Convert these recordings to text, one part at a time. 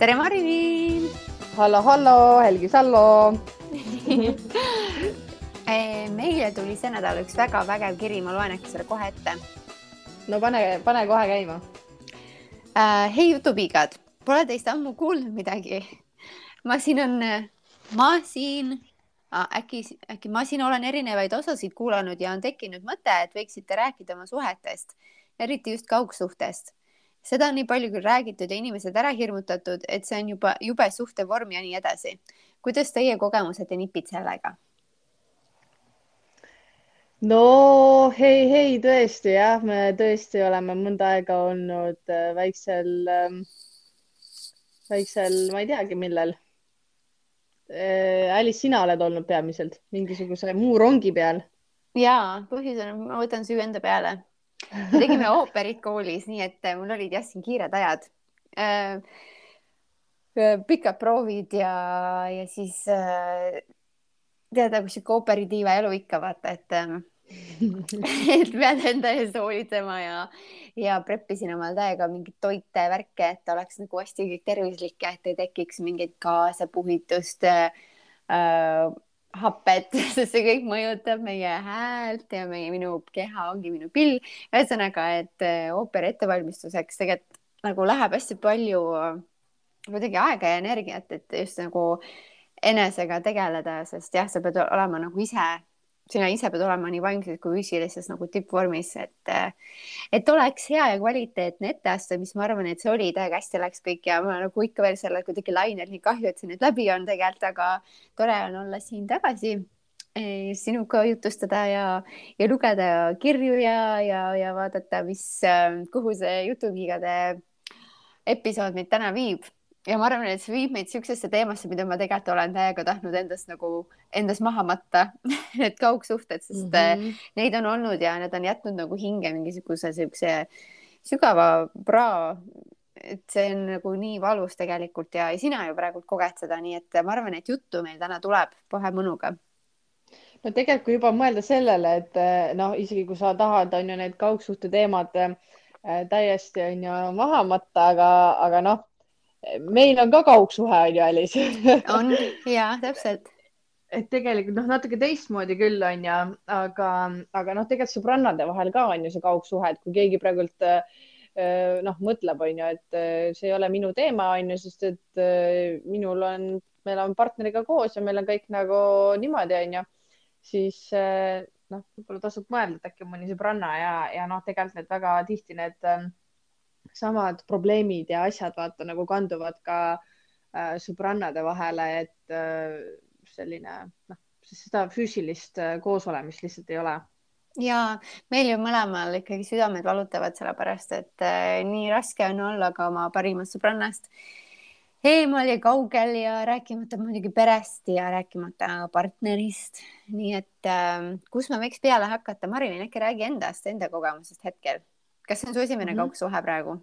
tere, Marin hallo, hallo, Helgi Sallo meile tuli see nädal üks väga vägev kiri, ma loen äkki selle kohe ette. no pane, pane kohe käima uh,. hei jutupiigad, pole teist ammu kuulnud midagi. ma siin on, ma siin uh,, äkki, äkki ma siin olen erinevaid osasid kuulanud ja on tekkinud mõte, et võiksite rääkida oma suhetest, eriti just kaugsuhtest seda on nii palju küll räägitud ja inimesed ära hirmutatud, et see on juba jube suhtevorm ja nii edasi. kuidas teie kogemused ja nipid sellega? no hei, hei, tõesti jah, me tõesti oleme mõnda aega olnud äh, väiksel, ähm, väiksel, ma ei teagi, millel. Äh, Alice, sina oled olnud peamiselt mingisuguse muu rongi peal? ja põhjus on, ma võtan süü enda peale me tegime ooperit koolis, nii et äh, mul olid jah, siin kiired ajad äh,. äh pikad proovid ja, ja siis tead nagu sihuke ooperitiiva elu ikka vaata, et äh, et pead enda eest hoolitsema ja, ja preppisin omal täiega mingeid toite, värke, et oleks nagu hästi tervislik ja et ei tekiks mingeid kaasapuhitust äh, hapet, sest see kõik mõjutab meie häält ja meie, minu keha ongi minu pill. ühesõnaga, et äh, ooperi ettevalmistuseks tegelikult nagu läheb hästi palju äh, kuidagi aega ja energiat, et just nagu enesega tegeleda, sest jah, sa pead olema nagu ise sina ise pead olema nii vaimses kui füüsilises nagu tippvormis, et, et oleks hea ja kvaliteetne etteaste, mis ma arvan, et see oli, täiega hästi läks kõik ja ma nagu ikka veel selle kuidagi lainel, nii kahju, et see nüüd läbi on tegelikult, aga tore on olla siin tagasi eh, sinuga jutustada ja, ja lugeda kirju ja, ja, ja vaadata, mis, kuhu see jutuviigade episood meid täna viib ja ma arvan, et see viib meid siuksesse teemasse, mida ma tegelikult olen täiega tahtnud endast nagu, endas maha matta need kaugsuhted, sest mm -hmm. neid on olnud ja need on jätnud nagu hinge mingisuguse siukse sügava pra. et see on nagu nii valus tegelikult ja, ja sina ju praegult koged seda, nii et ma arvan, et juttu meil täna tuleb kohe mõnuga no tegelikult, kui juba mõelda sellele, et noh, isegi kui sa tahad, on ju need kaugsuhte teemad äh, täiesti on ju maha matta, aga, aga noh meil on ka kaugsuhe on ju, Alice on ja täpselt. et tegelikult noh, natuke teistmoodi küll on ju, aga, aga noh, tegelikult sõbrannade vahel ka on ju see kaugsuhe, et kui keegi praegult äh, noh, mõtleb, on ju, et äh, see ei ole minu teema, on ju, sest et äh, minul on, me oleme partneriga koos ja meil on kõik nagu niimoodi, on ju, siis noh, võib-olla tasub mõelda, et äkki on mõni sõbranna ja, ja noh, tegelikult need väga tihti need samad probleemid ja asjad vaata nagu kanduvad ka äh, sõbrannade vahele, et äh, selline noh, seda füüsilist äh, koosolemist lihtsalt ei ole. Ja meil ju mõlemal ikkagi südamed valutavad, sellepärast et äh, nii raske on olla ka oma parimast sõbrannast. Eemal ja kaugel ja rääkimata muidugi perest ja rääkimata partnerist. nii et äh, kus me võiks peale hakata, Marilyn, äkki räägi endast, enda kogemusest hetkel kas see on su esimene mm -hmm. kaugsuhe praegu?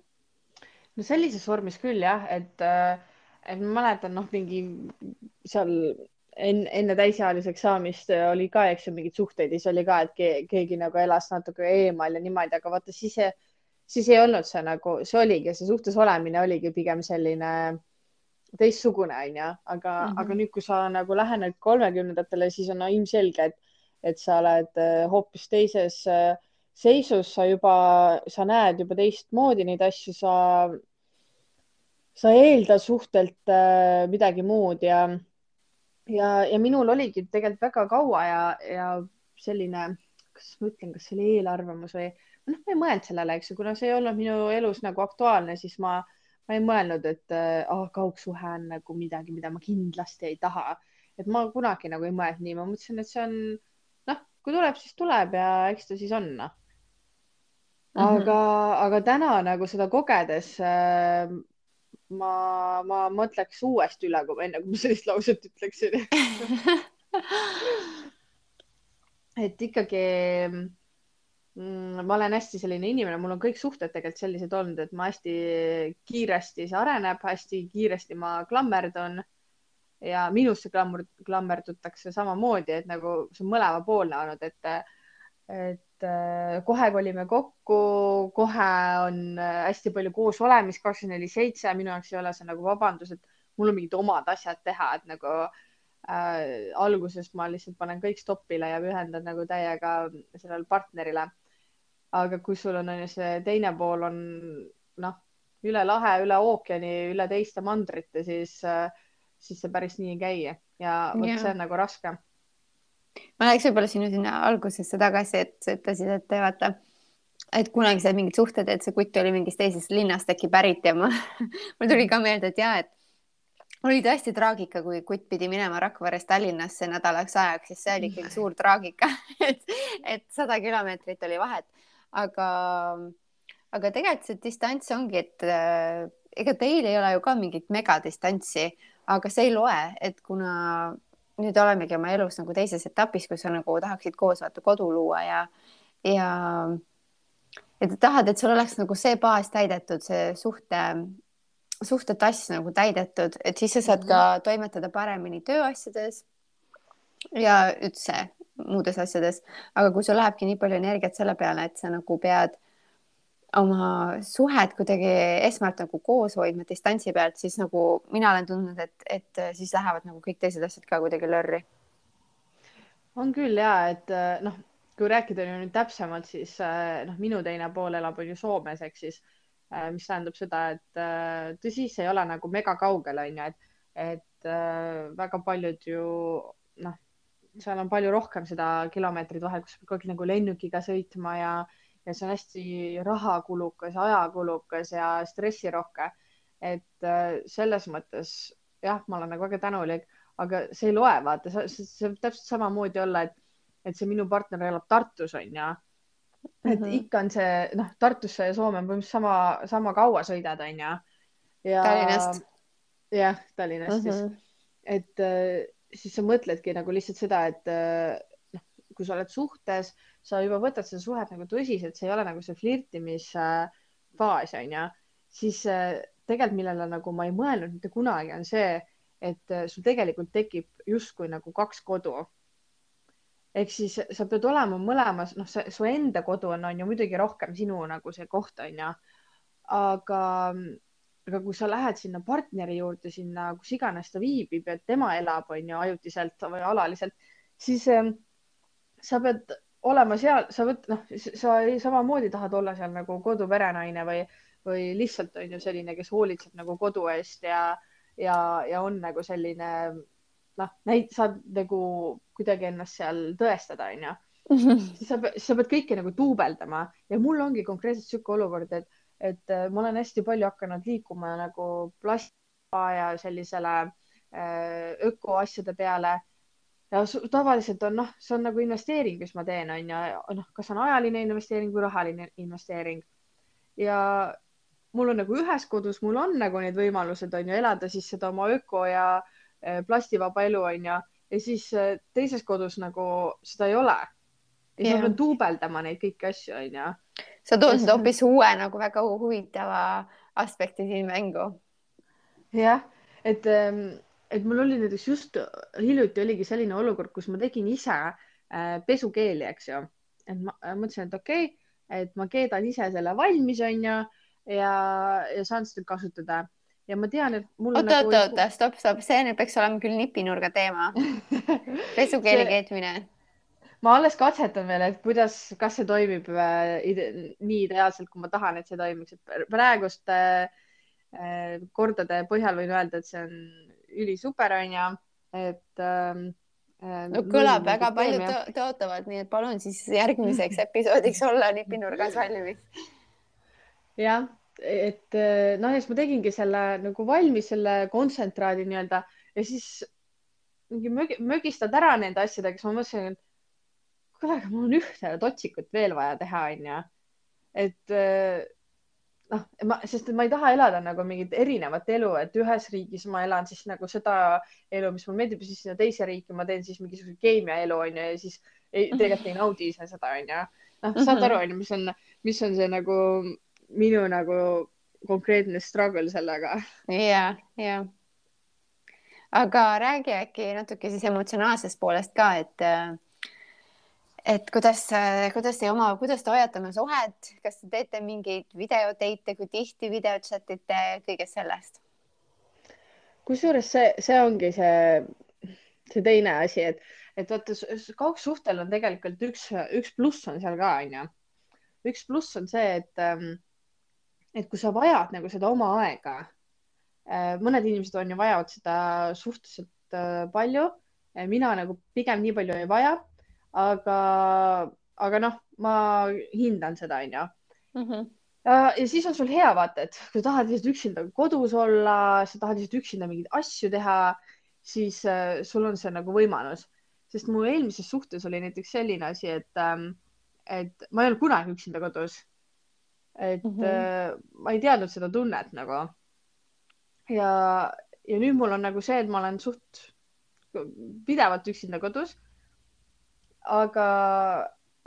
no sellises vormis küll jah, et, äh, et ma mäletan, noh, mingi seal enne, enne täisealiseks saamist oli ka, eks ju, mingeid suhteid ja siis oli ka, et keegi, keegi nagu elas natuke eemal ja niimoodi, aga vaata siis, siis ei olnud see nagu, see oligi, see suhtes olemine oligi pigem selline teistsugune, onju, aga mm, -hmm. aga nüüd, kui sa nagu lähened kolmekümnendatele, siis on no, ilmselge, et, et sa oled äh, hoopis teises äh, seisus sa juba, sa näed juba teistmoodi neid asju, sa, sa eeldad suhtelt äh, midagi muud ja, ja, ja minul oligi tegelikult väga kaua ja, ja selline, kas ma ütlen, kas see oli eelarvamus või noh, ma ei mõelnud sellele, eks ju, kuna see ei olnud minu elus nagu aktuaalne, siis ma, ma ei mõelnud, et oh, kaugsuhe on nagu midagi, mida ma kindlasti ei taha. et ma kunagi nagu ei mõelnud nii, ma mõtlesin, et see on noh, kui tuleb, siis tuleb ja eks ta siis on noh aga mm, -hmm. aga täna nagu seda kogedes äh, ma, ma mõtleks uuesti üle, kui enne kui ma sellist lauset ütleksin et ikkagi mm, ma olen hästi selline inimene, mul on kõik suhted tegelikult sellised olnud, et ma hästi kiiresti, see areneb, hästi kiiresti ma klammerdun ja minusse klammerd, klammerdutakse samamoodi, et nagu see on mõlemapoolne olnud, et et äh, kohe kolime kokku, kohe on äh, hästi palju koos olemist, kakskümmend neli seitse. minu jaoks ei ole see nagu vabandus, et mul on mingid omad asjad teha, et nagu äh, alguses ma lihtsalt panen kõik stopile ja pühendan nagu täiega sellele partnerile. aga kui sul on, on ju see teine pool on noh, üle lahe, üle ookeani, üle teiste mandrite, siis äh,, siis see päris nii ei käi ja vot see on nagu raske ma läheks võib-olla sinu sinna algusesse tagasi, et sa ütlesid, et vaata, et kunagi said mingid suhted, et see kutt oli mingist teisest linnast äkki pärit ja ma, mul tuli ka meelde, et ja, et oli tõesti traagika, kui kutt pidi minema Rakverest Tallinnasse nädalaks ajaks, siis see oli ikkagi suur traagika et, et sada kilomeetrit oli vahet, aga, aga tegelikult see distants ongi, et äh, ega teil ei ole ju ka mingit megadistantsi, aga see ei loe, et kuna nüüd olemegi oma elus nagu teises etapis, kus sa nagu tahaksid koos vaata kodu luua ja, ja et tahad, et sul oleks nagu see baas täidetud, see suhte, suhtetass nagu täidetud, et siis sa saad ka mhm. toimetada paremini tööasjades ja üldse muudes asjades. aga kui sul lähebki nii palju energiat selle peale, et sa nagu pead oma suhet kuidagi esmalt nagu koos hoidma distantsi pealt, siis nagu mina olen tundnud, et, et siis lähevad nagu kõik teised asjad ka kuidagi lörri. on küll ja, et noh, kui rääkida nüüd täpsemalt, siis noh, minu teine pool elab on ju Soomes, ehk siis mis tähendab seda, et tõsi, see ei ole nagu mega kaugel, on ju, et, et väga paljud ju noh, seal on palju rohkem seda kilomeetrit vahel, kus peab kogu aeg nagu lennukiga sõitma ja ja see on hästi rahakulukas, ajakulukas ja stressirohke. et äh, selles mõttes jah, ma olen nagu väga tänulik, aga see ei loe, vaata, see võib täpselt samamoodi olla, et, et see minu partner elab Tartus, on ju. et mm -hmm. ikka on see, noh, Tartusse ja Soome on põhimõtteliselt sama, sama kaua sõidad, on ju. ja. Tallinnast. jah, Tallinnast mm -hmm. siis. et äh, siis sa mõtledki nagu lihtsalt seda, et äh, noh, kui sa oled suhtes sa juba võtad seda suhet nagu tõsiselt, see ei ole nagu see flirtimisfaas onju, siis äh, tegelikult, millele nagu ma ei mõelnud mitte kunagi, on see, et äh, sul tegelikult tekib justkui nagu kaks kodu. ehk siis sa pead olema mõlemas, noh, su enda kodu on, on ju muidugi rohkem sinu nagu see koht onju, aga aga kui sa lähed sinna partneri juurde, sinna, kus iganes ta viibib ja tema elab, on ju, ajutiselt või alaliselt, siis äh, sa pead olema seal, sa võt-, noh, sa samamoodi tahad olla seal nagu koduperenaine või, või lihtsalt on ju selline, kes hoolitseb nagu kodu eest ja, ja, ja on nagu selline noh, näit-, saad nagu kuidagi ennast seal tõestada, onju. siis sa, sa pead kõike nagu duubeldama ja mul ongi konkreetselt sihuke olukord, et, et äh, ma olen hästi palju hakanud liikuma nagu plasti ja sellisele äh, ökoasjade peale ja tavaliselt on noh, see on nagu investeering, mis ma teen, on ju, noh, kas on ajaline investeering või rahaline investeering. ja mul on nagu ühes kodus, mul on nagu need võimalused on ju elada siis seda oma öko ja eh, plastivaba elu on ju, ja siis eh, teises kodus nagu seda ei ole. ja siis ma pean duubeldama neid kõiki asju on ju. sa tood nüüd hoopis uue nagu väga huvitava aspekti siin mängu. jah, et ähm, et mul oli näiteks just hiljuti oligi selline olukord, kus ma tegin ise äh, pesukeeli, eks ju, et ma mõtlesin, et okei okay,, et ma keedan ise selle valmis, onju, ja, ja saan seda kasutada ja ma tean, et mul. oota nagu..., oota, oota, stopp, stopp, see nüüd peaks olema küll nipinurga teema pesukeeli see... keetmine. ma alles katsetan veel, et kuidas, kas see toimib äh, ide nii ideaalselt, kui ma tahan, et see toimiks, et praegust äh, äh kordade põhjal võin öelda, et see on ülisuper onju, et ähm, äh,. no kõlab väga palju tõotavalt, nii et palun siis järgmiseks episoodiks olla nipinurgas valmis. jah, et äh, noh, ja siis ma tegingi selle nagu valmis selle kontsentraadi nii-öelda ja siis mingi mögi, mögistad ära nende asjadega, siis ma mõtlesin, et kuule, aga mul on ühte totsikut veel vaja teha, onju. et äh, noh, ma, sest ma ei taha elada nagu mingit erinevat elu, et ühes riigis ma elan siis nagu seda elu, mis mulle meeldib siis sinna teise riiki ma teen siis mingisuguse keemia elu onju ja siis ei, tegelikult ei naudi ise seda onju. noh, saad aru onju, mis on, mis on see nagu minu nagu konkreetne struggle sellega. ja, ja. aga räägi äkki natuke siis emotsionaalsest poolest ka, et et kuidas, kuidas te oma, kuidas te hoiate oma suhet, kas te teete mingeid videoteite, kui tihti videot chat ite, kõigest sellest? kusjuures see, see ongi see, see teine asi, et, et vaata kaugsuhtel on tegelikult üks, üks pluss on seal ka onju. üks pluss on see, et, ähm, et kui sa vajad nagu seda oma aega, äh, mõned inimesed on ju vajavad seda suhteliselt äh, palju, mina nagu pigem nii palju ei vaja aga, aga noh, ma hindan seda, onju. Mhm. ja siis on sul hea vaata, et kui tahad lihtsalt üksinda kodus olla, sa tahad lihtsalt üksinda mingeid asju teha, siis äh, sul on see nagu võimalus, sest mu eelmises suhtes oli näiteks selline asi, et ähm,, et ma ei olnud kunagi üksinda kodus. et mm -hmm. äh, ma ei teadnud seda tunnet nagu. ja, ja nüüd mul on nagu see, et ma olen suht pidevalt üksinda kodus aga,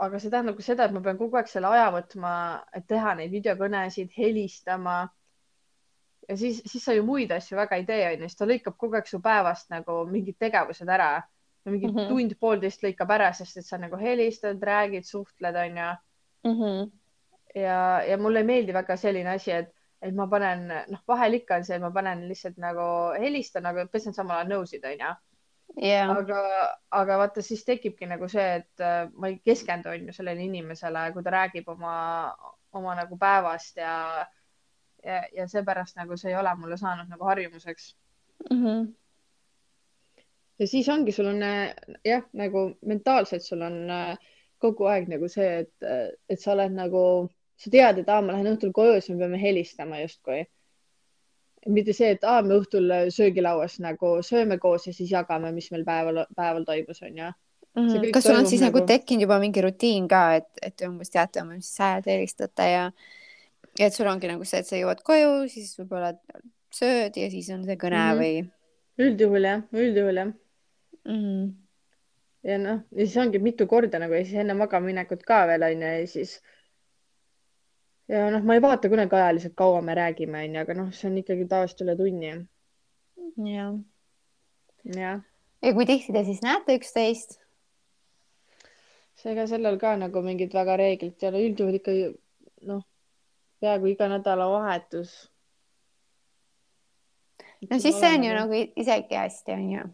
aga see tähendab ka seda, et ma pean kogu aeg selle aja võtma, et teha neid videokõnesid, helistama. ja siis, siis sa ju muid asju väga ei tee, onju, siis ta lõikab kogu aeg su päevast nagu mingid tegevused ära. mingi mm -hmm. tund-poolteist lõikab ära, sest et sa nagu helistad, räägid, suhtled, onju mm. -hmm. ja, ja mulle ei meeldi väga selline asi, et et ma panen, noh, vahel ikka on see, et ma panen lihtsalt nagu helistan, aga pesen samal ajal nõusid, onju yeah.. aga, aga vaata, siis tekibki nagu see, et äh, ma ei keskendu on ju sellele inimesele, kui ta räägib oma, oma nagu päevast ja, ja, ja seepärast nagu see ei ole mulle saanud nagu harjumuseks mm. -hmm. ja siis ongi, sul on äh, jah, nagu mentaalselt sul on äh, kogu aeg nagu see, et, et sa oled nagu, sa tead, et aa, ma lähen õhtul koju, siis me peame helistama justkui mitte see, et aa, me õhtul söögilauas nagu sööme koos ja siis jagame, mis meil päeval, päeval toimus, onju. Mhm. kas sul on siis nagu, nagu tekkinud juba mingi rutiin ka, et, et te umbes teate, mis ajal te helistate ja, ja et sul ongi nagu see, et sa jõuad koju, siis võib-olla sööd ja siis on see kõne mm -hmm. või? üldjuhul jah, üldjuhul jah mm. -hmm. ja noh, ja siis ongi mitu korda nagu ja siis enne magamaminekut ka veel onju ja siis ja noh, ma ei vaata kunagi ajaliselt, kaua me räägime, onju, aga noh, see on ikkagi tavaliselt üle tunni. jah. jah. ja kui tihti te siis näete üksteist? ega sellel ka nagu mingit väga reeglit ei ole, üldjuhul ikka noh, peaaegu iga nädalavahetus. no siis see on ju nagu isegi hästi, onju.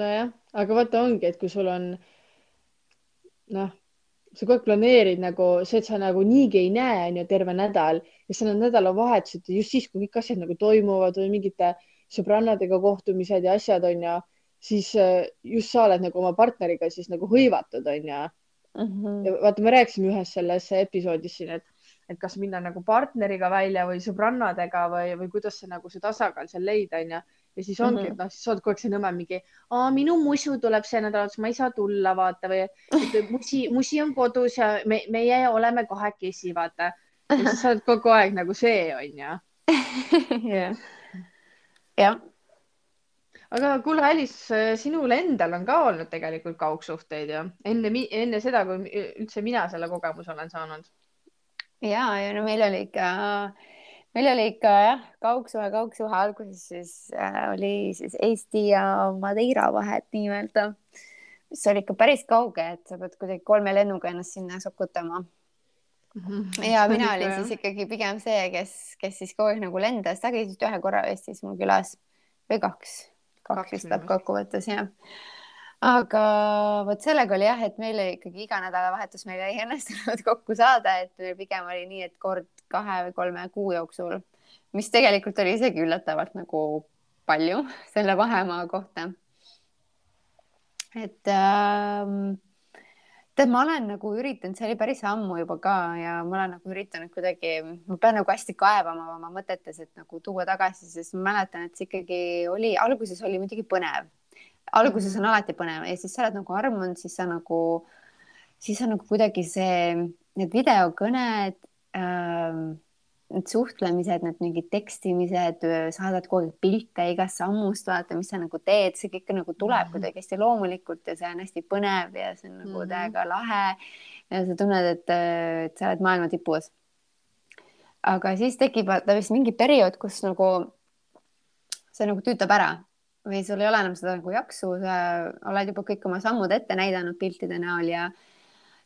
nojah, aga vaata ongi, et kui sul on noh sa kogu aeg planeerid nagu see, et sa nagu niigi ei näe, onju, terve nädal ja siis on nädalavahetused just siis, kui kõik asjad nagu toimuvad või mingite sõbrannadega kohtumised ja asjad onju, siis äh, just sa oled nagu oma partneriga siis nagu hõivatud onju mm. -hmm. ja vaata, me rääkisime ühes selles episoodis siin, et, et kas minna nagu partneriga välja või sõbrannadega või, või kuidas see nagu see tasakaal seal leida onju ja siis ongi mm, -hmm. et noh, siis oled kogu aeg see nõme mingi, minu musu tuleb see nädalavahetus, ma ei saa tulla, vaata või musi, musi on kodus ja me, meie oleme kahekesi, vaata. ja siis sa oled kogu aeg nagu see onju. jah. aga kuule, Alice, sinul endal on ka olnud tegelikult kaugsuhteid ju enne, enne seda, kui üldse mina selle kogemuse olen saanud. ja, ja no meil oli ikka äh, meil oli ikka jah, kaugsuhe, kaugsuhe alguses siis äh, oli siis Eesti ja Madeira vahet nii-öelda, mis oli ikka päris kauge, et sa pead kuidagi kolme lennuga ennast sinna sokutama mm. -hmm. ja mina olin siis ikkagi pigem see, kes, kes siis kogu aeg nagu lendas, sa käisid ühe korra Eestis mul külas või kaks, kaks vist peab kokkuvõttes jah aga vot sellega oli jah, et meil ikkagi iga nädalavahetus meil ei õnnestunud kokku saada, et meil pigem oli nii, et kord kahe või kolme kuu jooksul, mis tegelikult oli isegi üllatavalt nagu palju selle vahemaa kohta. et ähm, tead, ma olen nagu üritanud, see oli päris ammu juba ka ja ma olen nagu üritanud kuidagi, ma pean nagu hästi kaevama oma mõtetes, et nagu tuua tagasi, sest ma mäletan, et see ikkagi oli, alguses oli muidugi põnev alguses on alati põnev ja siis sa oled nagu armunud, siis sa nagu, siis on nagu kuidagi see, need videokõned ähm,, need suhtlemised, need mingid tekstimised, saadad kogu aeg pilte igast sammust, vaata, mis sa nagu teed, see kõik nagu tuleb mm -hmm. kuidagi hästi loomulikult ja see on hästi põnev ja see on nagu mm -hmm. täiega lahe. ja sa tunned, et, et sa oled maailma tipus. aga siis tekib vaata vist mingi periood, kus nagu see nagu tüütab ära või sul ei ole enam seda nagu jaksu, sa oled juba kõik oma sammud ette näidanud piltide näol ja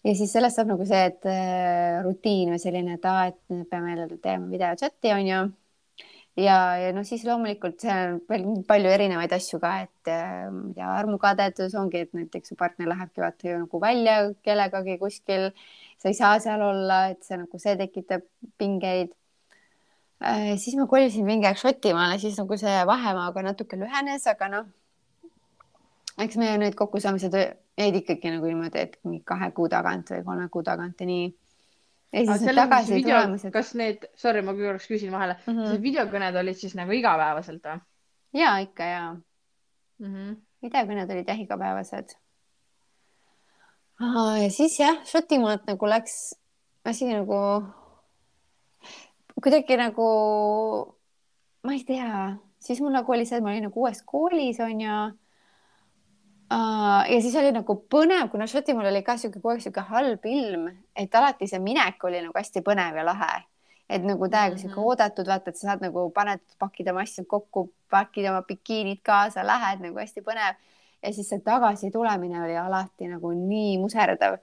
ja siis sellest saab nagu see, et äh, rutiin või selline, et aa, et me peame tegema videochati onju. ja, ja noh, siis loomulikult see on veel palju erinevaid asju ka, et äh, ma ei tea, armukadedus ongi, et näiteks su partner lähebki vaata ju nagu välja kellegagi kuskil, sa ei saa seal olla, et see nagu see tekitab pingeid äh,. siis ma kolisin mingi aeg Šotimaale, siis nagu see vahemaa ka natuke lühenes, aga noh, eks meie need kokkusaamised jäid ikkagi nagu niimoodi, et mingi kahe kuu tagant või kolme kuu tagant ja nii. ja siis need tagasi video, tulemused. kas need, sorry, ma korraks küsin vahele mm. -hmm. need videokõned olid siis nagu igapäevaselt või ja ikka ja mm -hmm.? videokõned olid jah igapäevased. ja siis jah, Šotimaalt nagu läks asi nagu kuidagi nagu, ma ei tea, siis mul nagu oli see, et ma olin nagu uues koolis onju Uh, ja siis oli nagu põnev, kuna Šotimaal oli ka sihuke kogu aeg sihuke halb ilm, et alati see minek oli nagu hästi põnev ja lahe. et nagu täiega sihuke Mhm. oodatud, vaata, et sa saad nagu paned, pakid oma asjad kokku, pakid oma bikiinid kaasa, lähed nagu hästi põnev. ja siis see tagasitulemine oli alati nagu nii muserdav.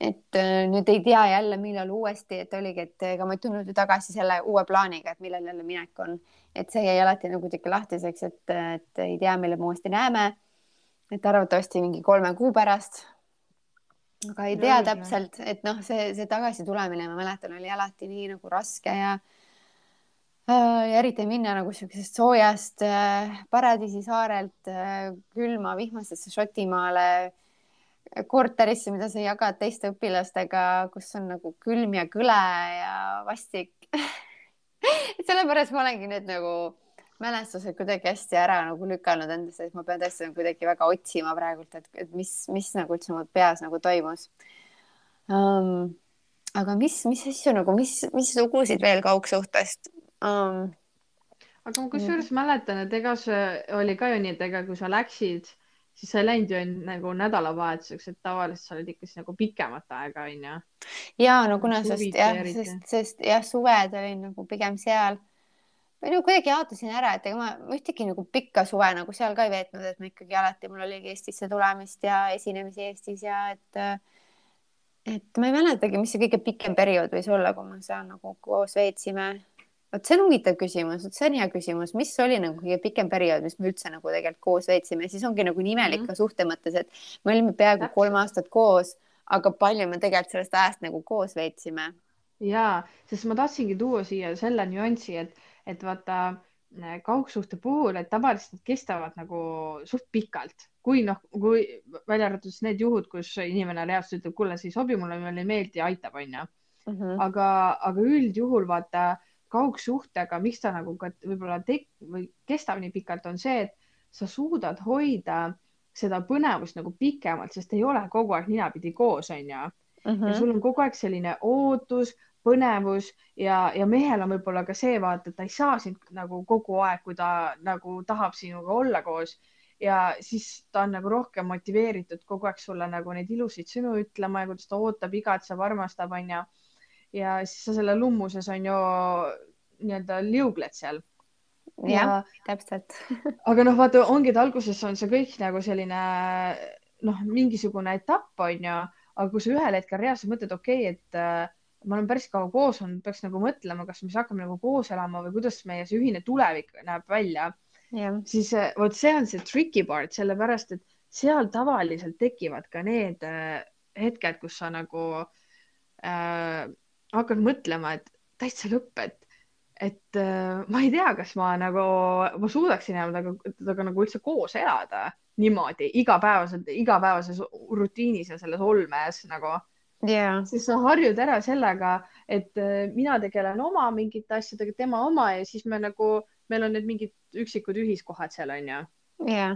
Et äh, nüüd ei tea jälle, millal uuesti, et oligi, et ega ma ei tulnud ju tagasi selle uue plaaniga, et millal jälle minek on. et see jäi alati nagu kuidagi lahtiseks, et, et ei tea, millal me uuesti näeme et arvatavasti mingi kolme kuu pärast. aga ei tea Õige. täpselt, et noh, see, see tagasitulemine, ma mäletan, oli alati nii nagu raske ja äh, ja eriti minna nagu siuksest soojast äh, paradiisi saarelt äh, külma vihmasesse Šotimaale äh, korterisse, mida sa jagad teiste õpilastega, kus on nagu külm ja kõle ja vastik sellepärast ma olengi nüüd nagu mälestused kuidagi hästi ära nagu lükanud endasse, et ma pean tõesti kuidagi väga otsima praegult, et, et mis, mis nagu üldse mu peas nagu toimus um,. aga mis, mis asju nagu, mis, mis lugusid veel kaugsuhtest um,? aga ma kusjuures mäletan, et ega see oli ka ju nii, et ega kui sa läksid, siis sa ei läinud ju nagu nädalavahetuseks, et tavaliselt sa olid ikka siis nagu pikemat aega, onju. ja no kuna sest jah, sest, sest jah, suved olin nagu pigem seal või no kuidagi jaotasin ära, et ega ma ma ühtegi nagu pikka suve nagu seal ka ei veetnud, et ma ikkagi alati, mul oligi Eestisse tulemist ja esinemisi Eestis ja et et ma ei mäletagi, mis see kõige pikem periood võis olla, kui me seal nagu koos veetsime. Vot see on huvitav küsimus, see on hea küsimus, mis oli nagu kõige pikem periood, mis me üldse nagu tegelikult koos veetsime, siis ongi nagu imelik Mhm. ka suhte mõttes, et me olime peaaegu Täpselt. kolm aastat koos, aga palju me tegelikult sellest ajast nagu koos veetsime ja, sest ma tahtsingi tuua siia selle nüansi, et, et vaata äh, kaugsuhte puhul, et tavaliselt need kestavad nagu suht pikalt, kui noh, kui välja arvatud siis need juhud, kus inimene reaalselt ütleb, kuule, see ei sobi mulle, mulle ei meeldi, aitab, onju. mm. -hmm. aga, aga üldjuhul vaata kaugsuhtega, miks ta nagu ka võib-olla tek- või kestab nii pikalt, on see, et sa suudad hoida seda põnevust nagu pikemalt, sest ei ole kogu aeg ninapidi koos, onju ja -hmm. sul on kogu aeg selline ootus, põnevus ja, ja mehel on võib-olla ka see vaata, et ta ei saa sind nagu kogu aeg, kui ta nagu tahab sinuga olla koos ja siis ta on nagu rohkem motiveeritud kogu aeg sulle nagu neid ilusaid sõnu ütlema ja kuidas ta ootab, igatseb, armastab, onju. Ja siis sa selle lummuses on ju nii-öelda liugled seal. jah, täpselt. Aga noh, vaata, ongi, et alguses on see kõik nagu selline noh, mingisugune etapp, onju, aga kui sa ühel hetkel reaalselt mõtled, okei okay,, et äh, ma olen päris kaua koos olnud, peaks nagu mõtlema, kas me siis hakkame nagu koos elama või kuidas meie see ühine tulevik näeb välja, siis äh, vot see on see tricky part, sellepärast et seal tavaliselt tekivad ka need äh, hetked, kus sa nagu äh, hakkad mõtlema, et täitsa lõpp, et et äh, ma ei tea, kas ma nagu, ma suudaksin enam temaga, temaga nagu üldse koos elada niimoodi igapäevaselt, igapäevases rutiinis ja selles olmes nagu, ja, siis sa harjud ära sellega, et äh, mina tegelen oma mingite asjadega, tema oma ja siis me nagu, meil on need mingid üksikud ühiskohad seal onju. ja,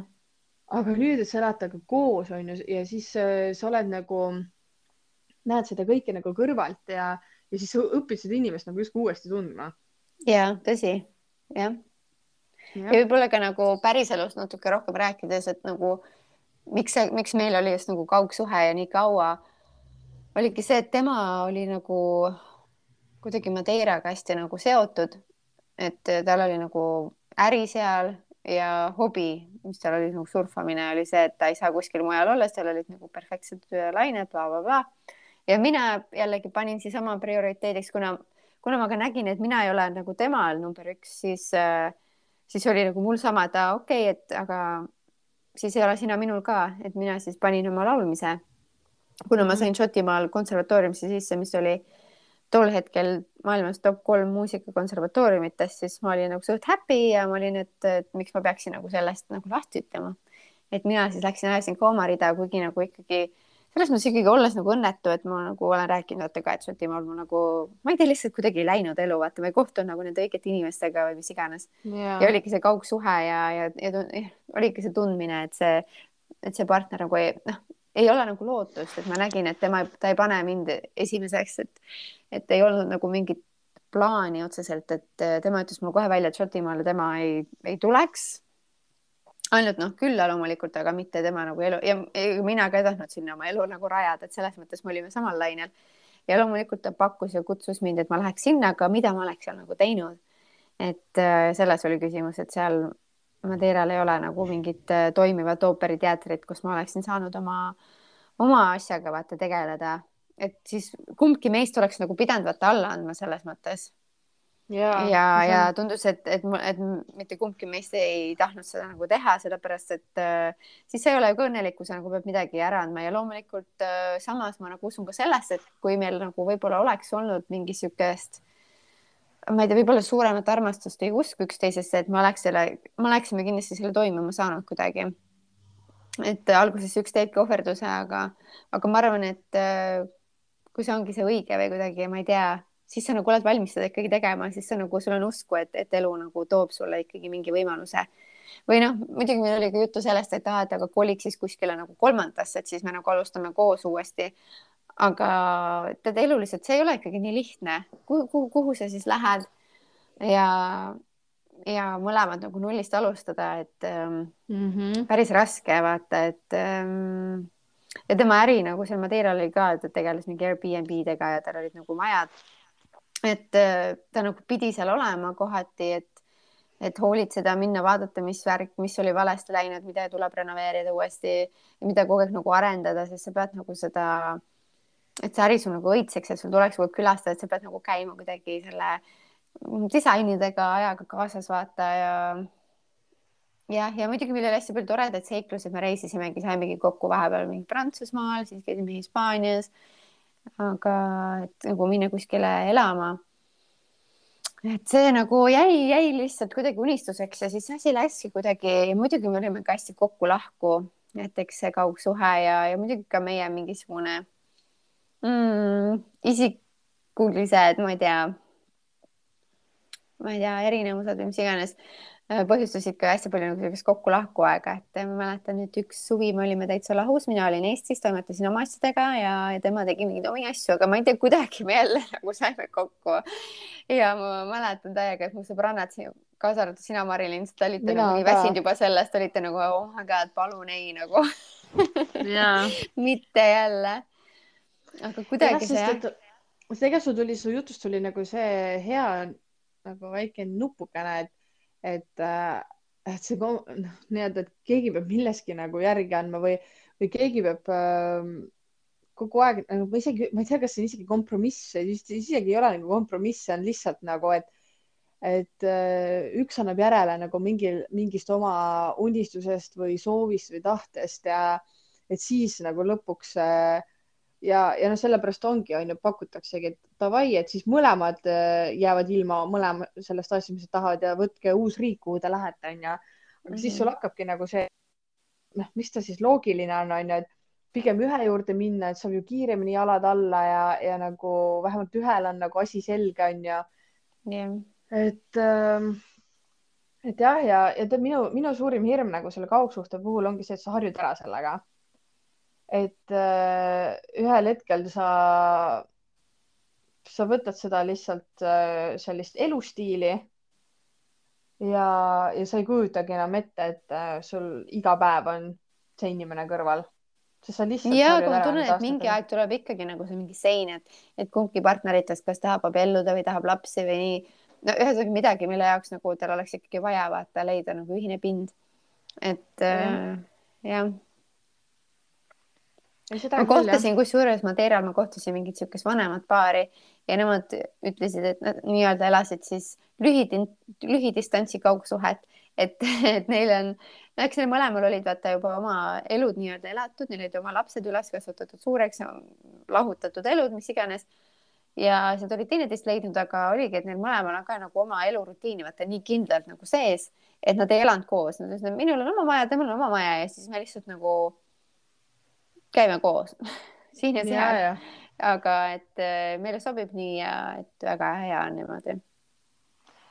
aga nüüd, et sa elad temaga koos onju ja siis äh, sa oled nagu, näed seda kõike nagu kõrvalt ja, ja siis sa õpid seda inimest nagu justkui uuesti tundma. ja tõsi, jah. ja võib-olla ka nagu päriselust natuke rohkem rääkides, et nagu miks see, miks meil oli just nagu kaugsuhe ja nii kaua, oligi see, et tema oli nagu kuidagi Madeiraga hästi nagu seotud, et tal oli nagu äri seal ja hobi, mis tal oli nagu surfamine, oli see, et ta ei saa kuskil mujal olla, sest tal olid nagu perfektsed lained bla, bla, blablabla. Ja mina jällegi panin siis oma prioriteediks, kuna, kuna ma ka nägin, et mina ei ole nagu temal number üks, siis, siis oli nagu mul sama, et okei okay,, et aga siis ei ole sina minul ka, et mina siis panin oma laulmise. kuna ma mhm. sain Šotimaal konservatooriumisse sisse, mis oli tol hetkel maailmas top kolm muusikakonservatooriumitest, siis ma olin nagu suht happy ja ma olin, et, et miks ma peaksin nagu sellest nagu lahti ütlema. et mina siis läksin, ajasin ka oma rida, kuigi nagu ikkagi selles mõttes ikkagi olles nagu õnnetu, et ma nagu olen rääkinud vaata ka, et Šotimaal ma nagu, ma ei tea, lihtsalt kuidagi ei läinud elu, vaata, ma ei kohtunud nagu nende õigete inimestega või mis iganes. Yeah.. ja oligi see kaugsuhe ja, ja, ja, ja oligi see tundmine, et see, et see partner nagu ei, noh, ei ole nagu lootust, et ma nägin, et tema, ta ei pane mind esimeseks, et, et ei olnud nagu mingit plaani otseselt, et tema ütles mulle kohe välja, et Šotimaale tema ei, ei tuleks ainult noh, külla loomulikult, aga mitte tema nagu elu ja, mina ka ei tahtnud sinna oma elu nagu rajada, et selles mõttes me olime samal lainel. ja loomulikult ta pakkus ja kutsus mind, et ma läheks sinna, aga mida ma oleks seal nagu teinud. et äh, selles oli küsimus, et seal Madeiral ei ole nagu mingit äh, toimivat ooperiteatrit, kus ma oleksin saanud oma, oma asjaga vaata tegeleda, et siis kumbki meist oleks nagu pidanud vaata alla andma selles mõttes ja, ja, ja tundus, et, et, et mitte kumbki meist ei tahtnud seda nagu teha, sellepärast et äh, siis ei ole ju ka õnnelik, kui sa nagu pead midagi ära andma ja loomulikult äh, samas ma nagu usun ka sellesse, et kui meil nagu võib-olla oleks olnud mingi niisugust ma ei tea, võib-olla suuremat armastust või usku üksteisesse, et me oleks selle, me oleksime kindlasti selle toimuma saanud kuidagi. et alguses üks teebki ohverduse, aga, aga ma arvan, et äh, kui see ongi see õige või kuidagi, ma ei tea siis sa nagu oled valmis seda ikkagi tegema, siis sa nagu, sul on usku, et, et elu nagu toob sulle ikkagi mingi võimaluse. või noh, muidugi meil oli ka juttu sellest, et aa, et aga koliks siis kuskile nagu kolmandasse, et siis me nagu alustame koos uuesti. aga tead, eluliselt see ei ole ikkagi nii lihtne, kuhu, kuhu, kuhu sa siis lähed ja, ja mõlemad nagu nullist alustada, et mm -hmm. päris raske vaata, et ähm, ja tema äri nagu seal Madeiral oli ka, et ta tegeles mingi Airbnb-dega ja tal olid nagu majad et äh, ta nagu pidi seal olema kohati, et, et hoolitseda, minna vaadata, mis värk, mis oli valesti läinud, mida tuleb renoveerida uuesti mida kogu aeg nagu arendada, sest sa pead nagu seda, et see äri sul nagu õitseks, et sul tuleks kogu aeg külastajad, sa pead nagu käima kuidagi selle disainidega ajaga kaasas vaata ja jah, ja muidugi meil oli hästi palju toredaid seiklusi, me reisisimegi, saimegi kokku vahepeal mingi Prantsusmaal, siis käisime Hispaanias aga et nagu minna kuskile elama. et see nagu jäi, jäi lihtsalt kuidagi unistuseks ja siis asi läkski kuidagi, muidugi me olime ka hästi kokku-lahku, näiteks see kaugsuhe ja, ja muidugi ka meie mingisugune mm, isikulised, ma ei tea, ma ei tea, erinevused või mis iganes põhjustasid ka hästi palju sellist kokku-lahku aega, et ma mäletan, et üks suvi me olime täitsa lahus, mina olin Eestis, toimetasin oma asjadega ja, ja tema tegi mingeid omi asju, aga ma ei tea, kuidagi me jälle nagu saime kokku. ja ma mäletan täiega, et mu sõbrannad, kaasa arvatud sina, Marilyn, te olite mina nagu nii väsinud juba sellest, olite nagu oh my god, palun ei nagu mitte jälle. aga kuidagi see jah. ega sul tuli, su jutust tuli nagu see hea nagu väike nupukene, et et, äh, et see noh, nii-öelda, et keegi peab milleski nagu järgi andma või, või keegi peab äh, kogu aeg nagu ma isegi, ma ei tea, kas see on isegi kompromiss, isegi ei ole nagu kompromiss, see on lihtsalt nagu, et et äh, üks annab järele nagu mingil, mingist oma unistusest või soovist või tahtest ja et siis nagu lõpuks äh, ja, ja noh, sellepärast ongi, on ju, pakutaksegi, et davai, et siis mõlemad äh, jäävad ilma mõlema sellest asjast, mis nad tahavad ja võtke uus riik, kuhu te lähete, on ju. aga mm -hmm. siis sul hakkabki nagu see, noh, mis ta siis loogiline on, on ju, et pigem ühe juurde minna, et saab ju kiiremini jalad alla ja, ja nagu vähemalt ühel on nagu asi selge, on ju yeah.. et ähm, et jah, ja, ja tead minu, minu suurim hirm nagu selle kaugsuhte puhul ongi see, et sa harjud ära sellega et äh, ühel hetkel sa, sa võtad seda lihtsalt äh, sellist elustiili ja, ja sa ei kujutagi enam ette, et äh, sul iga päev on see inimene kõrval sest sa lihtsalt. ja, aga ma tunnen, et mingi aeg tuleb ikkagi nagu see mingi sein, et, et kumbki partneritest, kas tahab abielluda või tahab lapsi või nii. no ühesõnaga midagi, mille jaoks nagu tal oleks ikkagi vaja vaata leida nagu ühine pind. et ja. äh, jah ma kohtasin, kusjuures Madeiral ma kohtasin mingit siukest vanemat paari ja nemad ütlesid, et nad nii-öelda elasid siis lühid, lühidistantsi kaugsuhet, et, et neil on, eks neil mõlemal olid vaata juba oma elud nii-öelda elatud, neil olid oma lapsed üles kasvatatud suureks, lahutatud elud, mis iganes. ja nad olid teineteist leidnud, aga oligi, et neil mõlemal on ka nagu oma elurutiini vaata nii kindlalt nagu sees, et nad ei elanud koos, nad ütlesid, minul on oma maja, temal on oma maja ja siis me lihtsalt nagu käime koos siin ja seal, aga et äh, meile sobib nii ja et väga hea on niimoodi.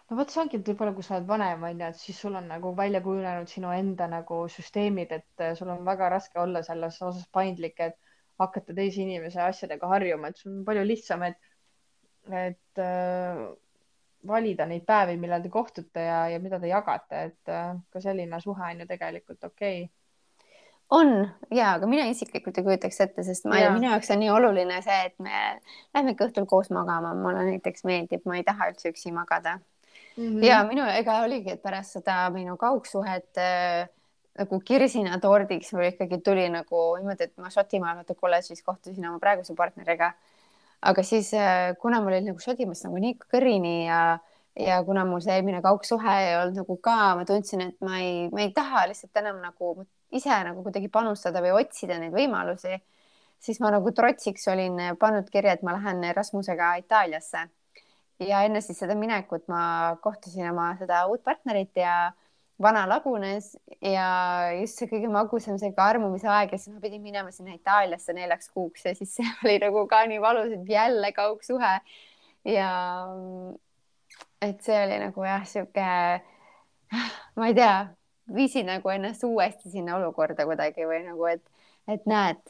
no vot, see ongi, võib-olla kui sa oled vanem, onju, et siis sul on nagu välja kujunenud sinu enda nagu süsteemid, et äh, sul on väga raske olla selles osas paindlik, et hakata teise inimese asjadega harjuma, et sul on palju lihtsam, et, et äh, valida neid päevi, millal te kohtute ja, ja mida te jagate, et äh, ka selline suhe on ju tegelikult okei okay.. On ja, aga mina isiklikult ei kujutaks ette, sest ma, minu jaoks on nii oluline see, et me lähmegi õhtul koos magama, mulle näiteks meeldib, ma ei taha üldse üksi magada Mm mm. ja minu, ega oligi, et pärast seda minu kaugsuhet äh, nagu kirsina tordiks mul ikkagi tuli nagu niimoodi, et ma Šotimaal vaata kolledžis kohtusin oma praeguse partneriga. aga siis äh,, kuna mul oli nagu Šotimaast nagu nii kõrini ja, ja kuna mul see eelmine kaugsuhe ei olnud nagu ka, ma tundsin, et ma ei, ma ei taha lihtsalt enam nagu ise nagu kuidagi panustada või otsida neid võimalusi, siis ma nagu trotsiks olin pannud kirja, et ma lähen Rasmusega Itaaliasse. Ja enne siis seda minekut ma kohtasin oma seda uut partnerit ja vana lagunes ja just see kõige magusam see armumise aeg ja siis ma pidin minema sinna Itaaliasse neljaks kuuks ja siis see oli nagu ka nii valus, et jälle kaugsuhe. Ja et see oli nagu jah, sihuke, ma ei tea, viisin nagu ennast uuesti sinna olukorda kuidagi või nagu, et, et näed,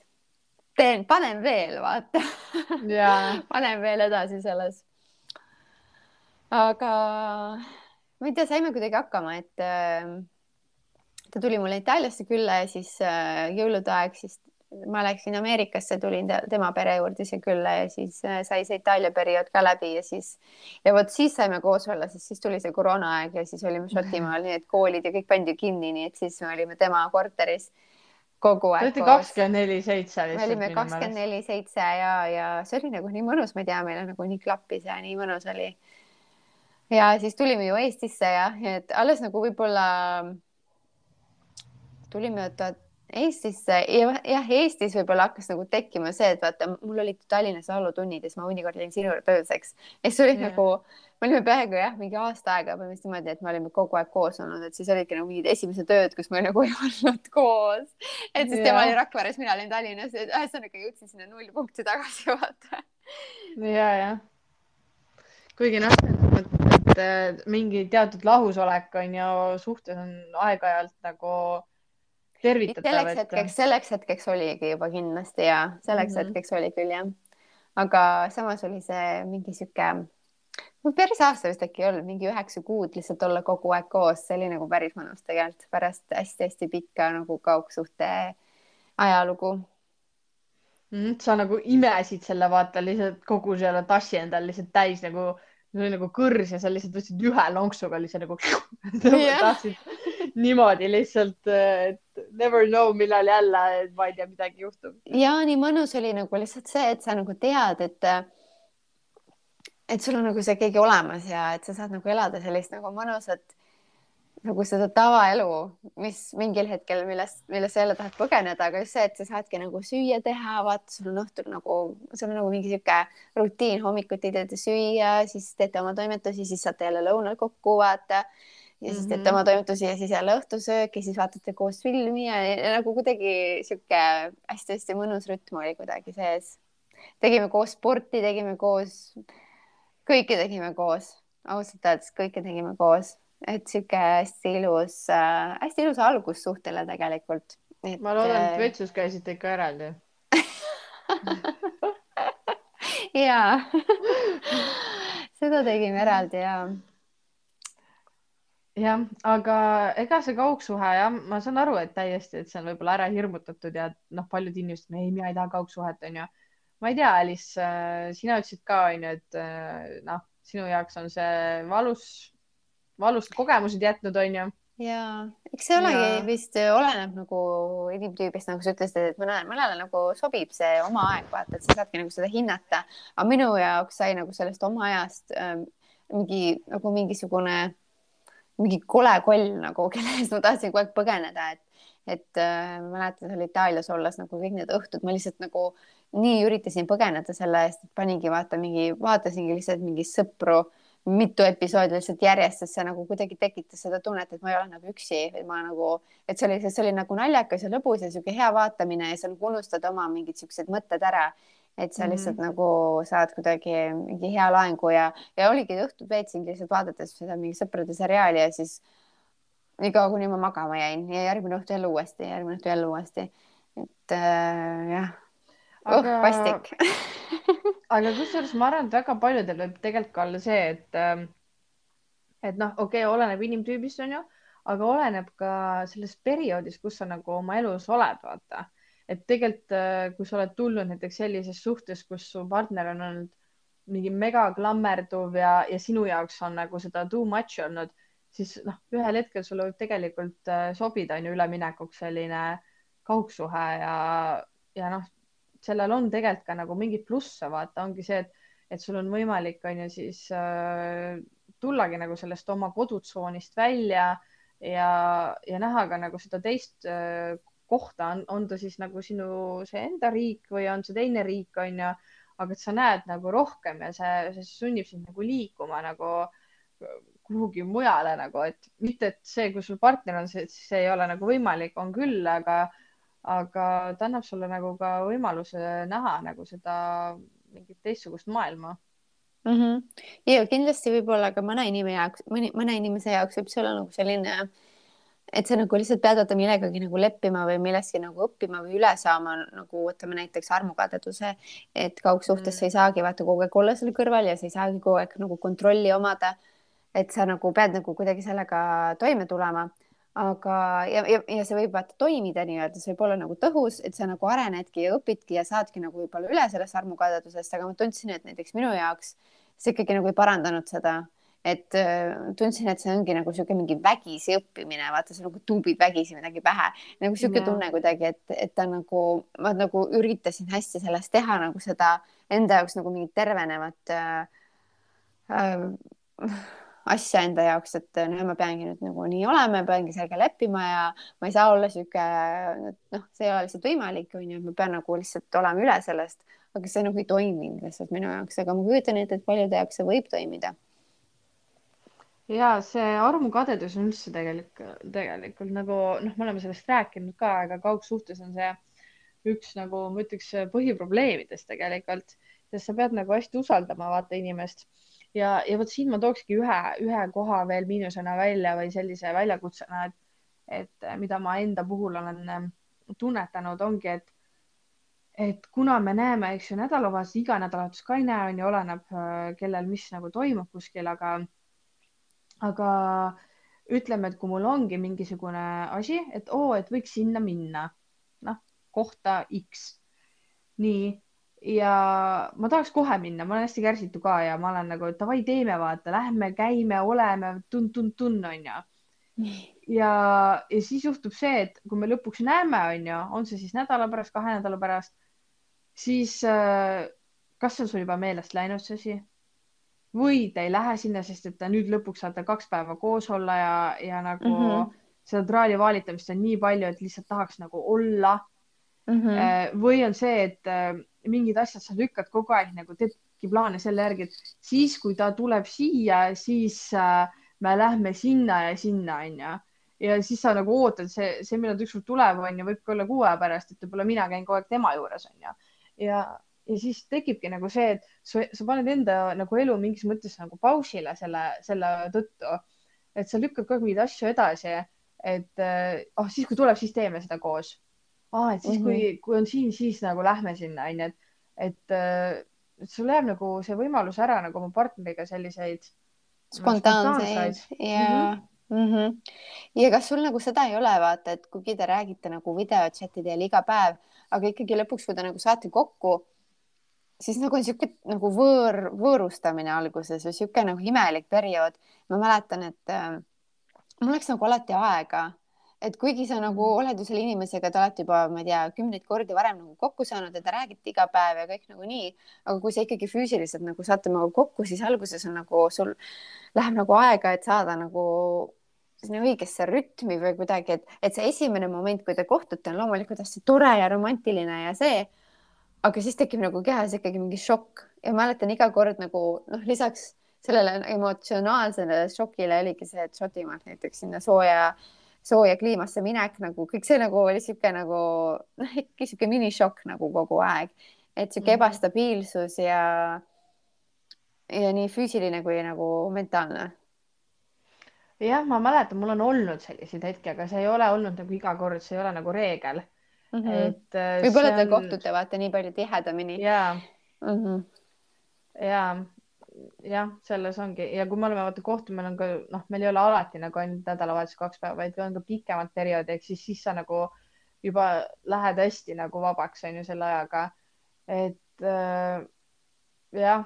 teen, panen veel, vaata ja, panen veel edasi selles. aga ma ei tea, saime kuidagi hakkama, et äh, ta tuli mulle Itaaliasse külla ja siis äh, jõulude aeg, siis ma läksin Ameerikasse, tulin te tema pere juurde siia külla ja siis äh, sai see Itaalia periood ka läbi ja siis ja vot siis saime koos olla, sest siis tuli see koroonaaeg ja siis olime Šotimaal, nii et koolid ja kõik pandi kinni, nii et siis me olime tema korteris kogu te aeg olete koos kakskümmend neli seitse me olime kakskümmend neli seitse ja, ja see oli nagu nii mõnus, ma ei tea, meile nagu nii klappis ja nii mõnus oli. ja siis tulime ju Eestisse ja, et alles nagu võib-olla tulime oota Eestisse ja jah, Eestis võib-olla hakkas nagu tekkima see, et vaata, mul olid Tallinnas laulutunnid ja siis ma mõnikord jäin sinu juurde ööseks ja siis oli Jah. nagu, me olime peaaegu jah, mingi aasta aega põhimõtteliselt niimoodi, et me olime kogu aeg koos olnud, et siis olidki nagu mingid esimesed ööd, kus me nagu ei olnud koos. et siis tema Jah. oli Rakveres, mina olin Tallinnas, et ühesõnaga jõudsin sinna nullpunkti tagasi vaata. ja, jah. kuigi noh, et mingi teatud lahusolek on ju suhtes on aeg-ajalt nagu tervitatav, selleks et hetkeks, selleks hetkeks oligi juba kindlasti ja selleks mm. -hmm. hetkeks oli küll jah. aga samas oli see mingi sihuke, no päris aasta vist äkki ei olnud, mingi üheksa kuud lihtsalt olla kogu aeg koos, see oli nagu päris mõnus tegelikult pärast hästi-hästi pikka nagu kaugsuhte ajalugu. Mm, sa nagu imesid selle vaata lihtsalt kogu selle tassi endal lihtsalt täis nagu, see oli nagu kõrs ja sa lihtsalt võtsid ühe lonksuga lihtsalt nagu tahtsid niimoodi lihtsalt, et never know, millal jälle, ma ei tea, midagi juhtub. ja nii mõnus oli nagu lihtsalt see, et sa nagu tead, et et sul on nagu see keegi olemas ja et sa saad nagu elada sellist nagu mõnusat nagu seda tavaelu, mis mingil hetkel, millest, millest sa jälle tahad põgeneda, aga just see, et sa saadki nagu süüa teha, vaata, sul on õhtul nagu, sul on nagu mingi sihuke rutiin, hommikuti teete süüa, siis teete oma toimetusi, siis saate jälle lõunal kokku vaata ja siis teete Mhm. oma toimetusi ja siis jälle õhtusöök ja siis vaatate koos filmi ja, ja nagu kuidagi sihuke hästi-hästi mõnus rütm oli kuidagi sees. tegime koos sporti, tegime koos, kõike tegime koos, ausalt öeldes kõike tegime koos, et sihuke hästi ilus äh,, hästi ilus algus suhtele tegelikult. ma loodan, et vetsus käisite ikka eraldi. ja seda tegime eraldi ja jah, aga ega see kaugsuhe jah, ma saan aru, et täiesti, et see on võib-olla ära hirmutatud ja noh, paljud inimesed, ei, mina ei taha kaugsuhet, onju. ma ei tea, Alice, sina ütlesid ka onju, et äh, noh, sinu jaoks on see valus, valusad kogemused jätnud, onju. ja eks see olegi vist oleneb nagu inimtüübist, nagu sa ütlesid, et mõnele, mõnele nagu sobib see oma aeg, vaata, et sa saadki nagu seda hinnata. aga minu jaoks sai nagu sellest oma ajast ähm, mingi nagu mingisugune, mingi kole koll nagu, kelle eest ma tahtsin kogu aeg põgeneda, et et äh, mäletan seal Itaalias olles nagu kõik need õhtud ma lihtsalt nagu nii üritasin põgeneda selle eest, et paningi vaata mingi, vaatasingi lihtsalt mingi sõpru mitu episoodi lihtsalt järjest, sest see nagu kuidagi tekitas seda tunnet, et ma ei ole nagu üksi, et ma nagu, et see oli, see oli nagu naljakas ja lõbus ja sihuke hea vaatamine ja sa nagu unustad oma mingid siuksed mõtted ära. Et sa lihtsalt mm -hmm. nagu saad kuidagi mingi hea laengu ja, ja oligi õhtud veetsingi lihtsalt vaadates seda mingi sõprade seriaali ja siis niikaua, kuni ma magama jäin ja järgmine õhtu jälle uuesti, järgmine õhtu jälle uuesti. et äh, jah oh, aga... oh, vastik aga kusjuures ma arvan, et väga paljudel võib tegelikult ka olla see, et, ähm, et noh, okei okay,, oleneb inimtüübist, onju, aga oleneb ka sellest perioodist, kus sa nagu oma elus oled, vaata. Et tegelikult, äh, kui sa oled tulnud näiteks sellises suhtes, kus su partner on olnud mingi mega klammerduv ja, ja sinu jaoks on nagu seda too much olnud, siis noh, ühel hetkel sulle võib tegelikult äh, sobida, on ju, üleminekuks selline kaugsuhe ja, ja noh, sellel on tegelikult ka nagu mingeid plusse, vaata, ongi see, et, et sul on võimalik, on ju, siis äh, tullagi nagu sellest oma kodutsoonist välja ja, ja näha ka nagu seda teist äh, kohta, on, on ta siis nagu sinu see enda riik või on see teine riik, on ju, aga et sa näed nagu rohkem ja see, see sunnib sind nagu liikuma nagu kuhugi mujale nagu, et mitte, et see, kui sul partner on, see, see ei ole nagu võimalik, on küll, aga aga ta annab sulle nagu ka võimaluse näha nagu seda mingit teistsugust maailma mm. -hmm. ja kindlasti võib-olla ka mõne inimese jaoks, mõne inimese jaoks võib see olla nagu selline, et sa nagu lihtsalt pead vaata millegagi nagu leppima või millestki nagu õppima või üle saama, nagu võtame näiteks armukadeduse, et kaugsuhtes mm. sa ei saagi vaata kogu aeg olla seal kõrval ja sa ei saagi kogu aeg nagu kontrolli omada. et sa nagu pead nagu kuidagi sellega toime tulema aga, ja, ja, ja see võib vaata toimida nii-öelda, see võib olla nagu tõhus, et sa nagu arenedki ja õpidki ja saadki nagu võib-olla üle sellest armukadedusest, aga ma tundsin, et näiteks minu jaoks see ikkagi nagu ei parandanud seda, et äh, tundsin, et see ongi nagu niisugune mingi vägisi õppimine, vaata sa nagu tuubid vägisi midagi pähe, nagu niisugune tunne kuidagi, et, et ta nagu, ma nagu üritasin hästi sellest teha nagu seda enda jaoks nagu mingit tervenevat äh, äh, asja enda jaoks, et noh, ma peangi nüüd nagu nii olema, peangi sellega leppima ja ma ei saa olla sihuke, noh, see ei ole lihtsalt võimalik, onju, ma pean nagu lihtsalt olema üle sellest, aga see nagu ei toiminud lihtsalt minu jaoks, aga ma kujutan ette, et paljude jaoks see võib toimida. Ja see armukadedus on üldse tegelikult, tegelikult nagu noh, me oleme sellest rääkinud ka, aga kaugsuhtes on see üks nagu ma ütleks põhiprobleemidest tegelikult, sest sa pead nagu hästi usaldama vaata inimest. Ja, ja vot siin ma tookski ühe, ühe koha veel miinusena välja või sellise väljakutsena, et, et äh, mida ma enda puhul olen ähm, tunnetanud, ongi, et, et kuna me näeme, eks ju, nädalavahetus, iga nädalavahetus ka ei näe, on ju, oleneb, äh, kellel mis nagu toimub kuskil, aga, aga ütleme, et kui mul ongi mingisugune asi, et oo, et võiks sinna minna, noh, kohta X. nii ja ma tahaks kohe minna, ma olen hästi kärsitu ka ja ma olen nagu davai, teeme, vaata, lähme, käime, oleme tun, tun, tun, onju. ja, ja siis juhtub see, et kui me lõpuks näeme, onju, on see siis nädala pärast, kahe nädala pärast, siis äh, kas see on sul juba meelest läinud, see asi? Või te ei lähe sinna, sest et nüüd lõpuks saate kaks päeva koos olla ja, ja nagu mm -hmm. seda traali vaalitamist on nii palju, et lihtsalt tahaks nagu olla mm. -hmm. või on see, et äh, mingid asjad sa lükkad kogu aeg nagu teebki plaane selle järgi, et siis, kui ta tuleb siia, siis äh, me lähme sinna ja sinna, onju. ja siis sa nagu ootad, see, see, millal ta ükskord tuleb, onju, võib ka olla kuu aja pärast, et võib-olla mina käin kogu aeg tema juures, onju. ja, ja siis tekibki nagu see, et sa, sa paned enda nagu elu mingis mõttes nagu pausile selle, selle tõttu, et sa lükkad kogu aeg mingeid asju edasi, et oh, siis kui tuleb, siis teeme seda koos aa, et siis mm -hmm. kui, mhm. kui on siin, siis nagu lähme sinna, onju, et, et, äh, et sul jääb nagu see võimalus ära nagu oma partneriga selliseid spontaanseid ja mm. -hmm. Mm ja kas sul nagu seda ei ole, vaata, et kuigi te räägite nagu videochat'i teel iga päev, aga ikkagi lõpuks, kui te nagu saate kokku, siis nagu sihuke nagu võõr, võõrustamine alguses või sihuke nagu imelik periood. ma mäletan, et äh, mul läks nagu alati aega, et kuigi sa nagu Mhm. oled ju selle inimesega, te olete juba, ma ei tea, kümneid kordi varem nagu kokku saanud ja te räägite iga päev ja kõik nagu nii, aga kui sa ikkagi füüsiliselt nagu saate nagu kokku, siis alguses on nagu sul läheb nagu aega, et saada nagu sinna õigesse rütmi või kuidagi, et, et see esimene moment, kui te kohtute, on loomulikult hästi tore ja romantiline ja see, aga siis tekib nagu kehas ikkagi mingi šokk. Ja mäletan iga kord nagu noh, lisaks sellele emotsionaalsele šokile oligi see, et Šotimaalt näiteks sinna sooja, sooja kliimasse minek nagu kõik see nagu oli sihuke nagu noh, ikka sihuke minišokk nagu kogu aeg, et sihuke Mhm. ebastabiilsus ja ja nii füüsiline kui nagu mentaalne. Jah, ma mäletan, mul on olnud selliseid hetki, aga see ei ole olnud nagu iga kord, see ei ole nagu reegel mm. -hmm. et äh, võib-olla te kohtute vaata nii palju tihedamini ja, mm. -hmm. ja, jah, selles ongi ja kui me oleme vaata kohtunud, meil on ka noh, meil ei ole alati nagu ainult nädalavahetus kaks päeva, vaid on ka pikemad perioodi, ehk siis, siis sa nagu juba lähed hästi nagu vabaks, on ju, selle ajaga. et äh, jah,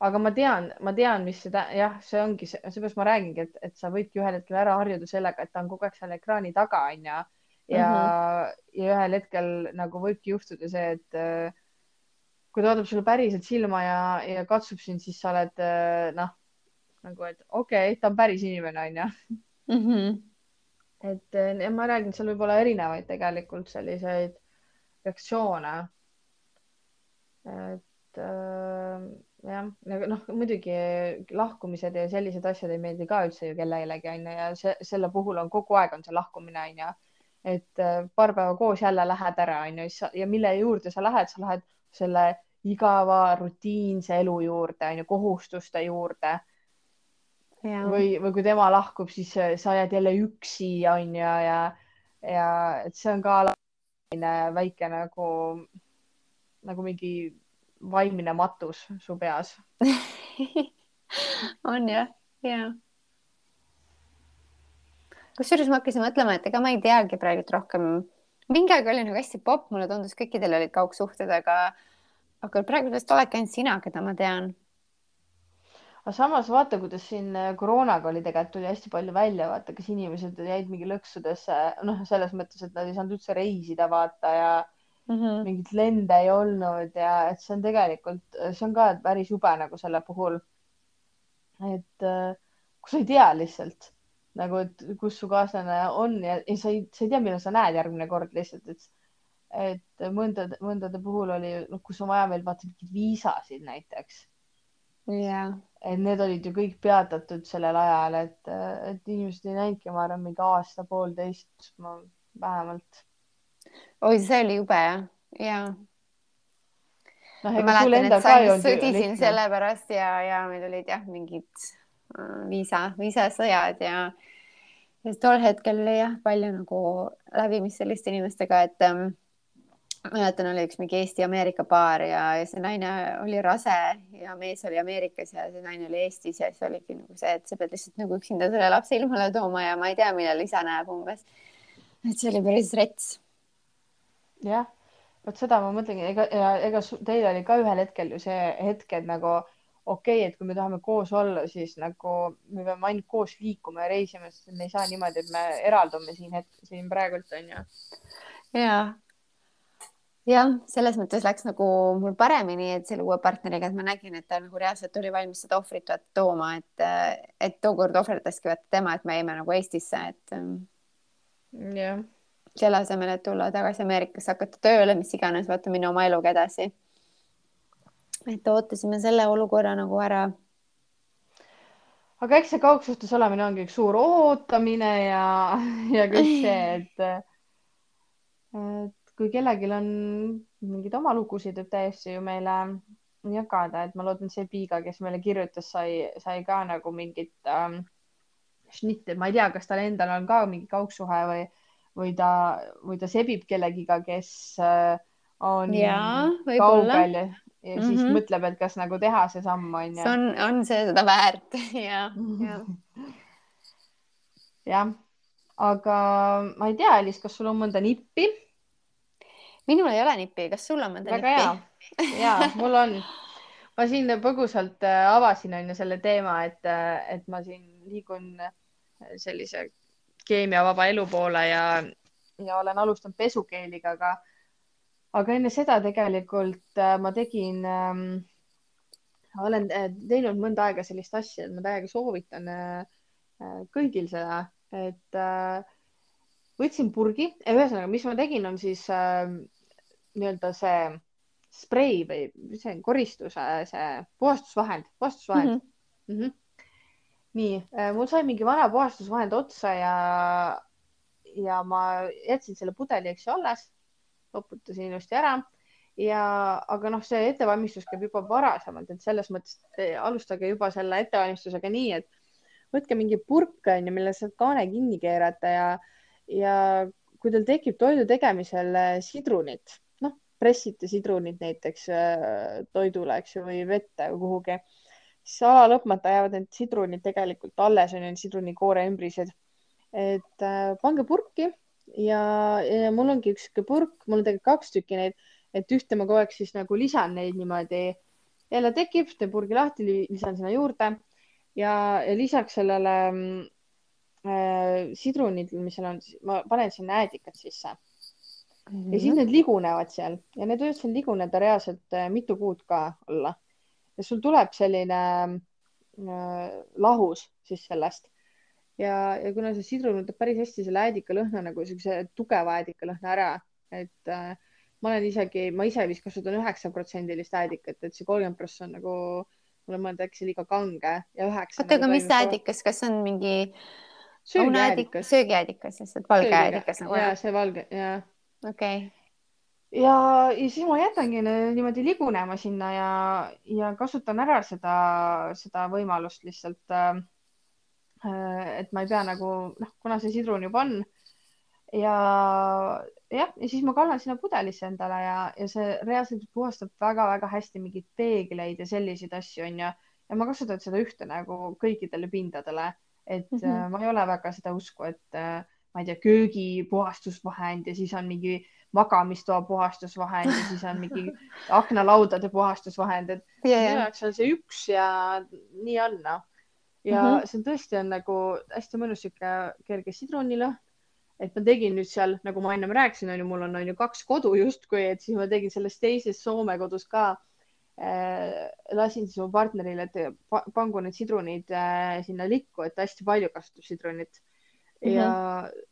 aga ma tean, ma tean, mis seda, jah, see ongi see, seepärast ma räägingi, et, et sa võidki ühel hetkel ära harjuda sellega, et ta on kogu aeg seal ekraani taga, on ju. Ja mm, -hmm. ja ühel hetkel nagu võibki juhtuda see, et äh, kui ta vaatab sulle päriselt silma ja, ja katsub sind, siis sa oled äh, noh, nagu, et okei okay,, ta on päris inimene, on ju. Mhm. et ja ma räägin, seal võib olla erinevaid tegelikult selliseid reaktsioone. et äh, jah, nagu noh, muidugi lahkumised ja sellised asjad ei meeldi ka üldse ju kellelegi onju ja see, selle puhul on kogu aeg on see lahkumine onju. Et äh, paar päeva koos jälle lähed ära onju ja mille juurde sa lähed, sa lähed selle igava rutiinse elu juurde onju, kohustuste juurde. või, või kui tema lahkub, siis äh, sa jääd jälle üksi onju ja, ja et see on ka väike nagu, nagu mingi vaimne matus su peas on jah, ja. Kusjuures ma hakkasin mõtlema, et ega ma ei teagi praegult rohkem. mingi aeg oli nagu hästi popp, mulle tundus, kõikidel olid kaugsuhted, aga, aga praegu vist oledki ainult sina, keda ma tean. aga samas vaata, kuidas siin koroonaga oli tegelikult tuli hästi palju välja, vaata, kas inimesed jäid mingi lõksudesse, noh, selles mõttes, et nad ei saanud üldse reisida, vaata ja mm -hmm. mingit lende ei olnud ja et see on tegelikult, see on ka päris jube nagu selle puhul. et kui sa ei tea lihtsalt nagu, et kus su kaaslane on ja, ja sa ei, sa ei tea, millal sa näed järgmine kord lihtsalt, et, et mõndade, mõndade puhul oli, noh, kus on vaja veel vaata mingeid viisasid näiteks. jah. et need olid ju kõik peatatud sellel ajal, et, et inimesed ei näinudki, ma arvan, mingi aasta-poolteist vähemalt oi, see oli jube jah, ja. noh, ma mäletan, et sa just sõdisin sellepärast ja, ja meil olid jah, mingid viisa, viisasõjad ja, ja tol hetkel oli jah, palju nagu läbimist selliste inimestega, et ähm, mäletan, oli üks mingi Eesti-Ameerika paar ja, ja see naine oli rase ja mees oli Ameerikas ja see naine oli Eestis ja siis oligi nagu see, et sa pead lihtsalt nagu üksinda selle lapse ilmale tooma ja ma ei tea, millal isa näeb umbes. et see oli päris rets jah, vot seda ma mõtlengi, ega, ega teil oli ka ühel hetkel ju see hetk, et nagu okei okay,, et kui me tahame koos olla, siis nagu me peame ainult koos liikuma ja reisima, sest me ei saa niimoodi, et me eraldume siin hetk, siin praegult onju. ja, jah, selles mõttes läks nagu mul paremini, et selle uue partneriga, et ma nägin, et ta nagu reaalselt oli valmis seda ohvrit tooma, et, et tookord ohverdaski vaata tema, et me jäime nagu Eestisse, et. jah selle asemel, et tulla tagasi Ameerikasse, hakata tööle, mis iganes, vaata minna oma eluga edasi. Et ootasime selle olukorra nagu ära. aga eks see kaugsuhtes olemine ongi üks suur ootamine ja, ja kõik see, et, et kui kellelgi on mingeid oma lugusid, võib täiesti ju meile jagada, et ma loodan, see Piiga, kes meile kirjutas, sai, sai ka nagu mingit ähm, šnitti, ma ei tea, kas tal endal on ka mingi kaugsuhe või või ta, või ta sebib kellegiga, kes on ja, kaugel ja, ja mm -hmm. siis mõtleb, et kas nagu teha see samm on ju. see on, on see seda väärt ja, ja. jah, aga ma ei tea, Elis, kas sul on mõnda nippi? minul ei ole nippi, kas sul on mõnda Väga nippi? ja, mul on. ma siin põgusalt avasin on ju selle teema, et, et ma siin liigun sellise keemiavaba elu poole ja, ja olen alustanud pesukeeliga, aga, aga enne seda tegelikult äh, ma tegin ähm,, olen teinud mõnda aega sellist asja, et ma täiega soovitan äh, kõigil seda, et äh, võtsin purgi, ühesõnaga, mis ma tegin, on siis äh, nii-öelda see sprei või see koristuse, see puhastusvahend, puhastusvahend mm. -hmm. Mm -hmm. nii, äh, mul sai mingi vana puhastusvahend otsa ja, ja ma jätsin selle pudeli, eks ju, alles, loputasin ilusti ära ja, aga noh, see ettevalmistus käib juba varasemalt, et selles mõttes alustage juba selle ettevalmistusega nii, et võtke mingi purk onju, mille saab kaane kinni keerata ja, ja kui teil tekib toidu tegemisel sidrunit pressite sidrunid näiteks äh, toidule, eks ju, või vette või kuhugi, siis ala lõpmata jäävad need sidrunid tegelikult alles, on ju, sidrunikoore ümbrised. et äh, pange purki ja, ja mul ongi üks sihuke purk, mul on tegelikult kaks tükki neid, et ühte ma kogu aeg siis nagu lisan neid niimoodi. jälle tekib, teen purgi lahti, lisan sinna juurde ja, ja lisaks sellele äh, sidrunid, mis seal on, ma panen sinna äädikat sisse Mm -hmm. ja siis need ligunevad seal ja need võivad seal liguneda reaalselt äh, mitu kuud ka olla. ja sul tuleb selline äh, lahus siis sellest ja, ja kuna see sidrun võtab päris hästi selle äädikalõhna nagu siukse tugeva äädikalõhna ära, et äh, ma olen isegi, ma ise vist kasutan üheksa protsendilist äädikat, et see kolmkümmend prossa on nagu mulle mõelda äkki liiga kange ja üheksa. oota, aga nagu mis äädikas, kas on mingi söögiäädikas, söögiäädikas, lihtsalt valge äädikas nagu? ja see valge ja okei okay. ja, ja siis ma jätangi niimoodi ligunema sinna ja, ja kasutan ära seda, seda võimalust lihtsalt äh,. Et ma ei pea nagu noh, kuna see sidrun juba on ja jah, ja siis ma kallan sinna pudelisse endale ja, ja see reaalselt puhastab väga-väga hästi mingeid peegleid ja selliseid asju onju. ja ma kasutan seda ühte nagu kõikidele pindadele, et mm -hmm. ma ei ole väga seda usku, et äh, ma ei tea, köögipuhastusvahend ja siis on mingi magamistoa puhastusvahend ja siis on mingi aknalaudade puhastusvahend, et yeah, minu jaoks on see üks ja nii on noh. Ja mm -hmm. see on tõesti on nagu hästi mõnus sihuke kerge sidrunilõhn. et ma tegin nüüd seal, nagu ma ennem rääkisin, on ju, mul on, on ju kaks kodu justkui, et siis ma tegin selles teises Soome kodus ka äh,. lasin siis mu partnerile, et pangu need sidrunid äh, sinna likku, et hästi palju kasutab sidrunit ja mm -hmm.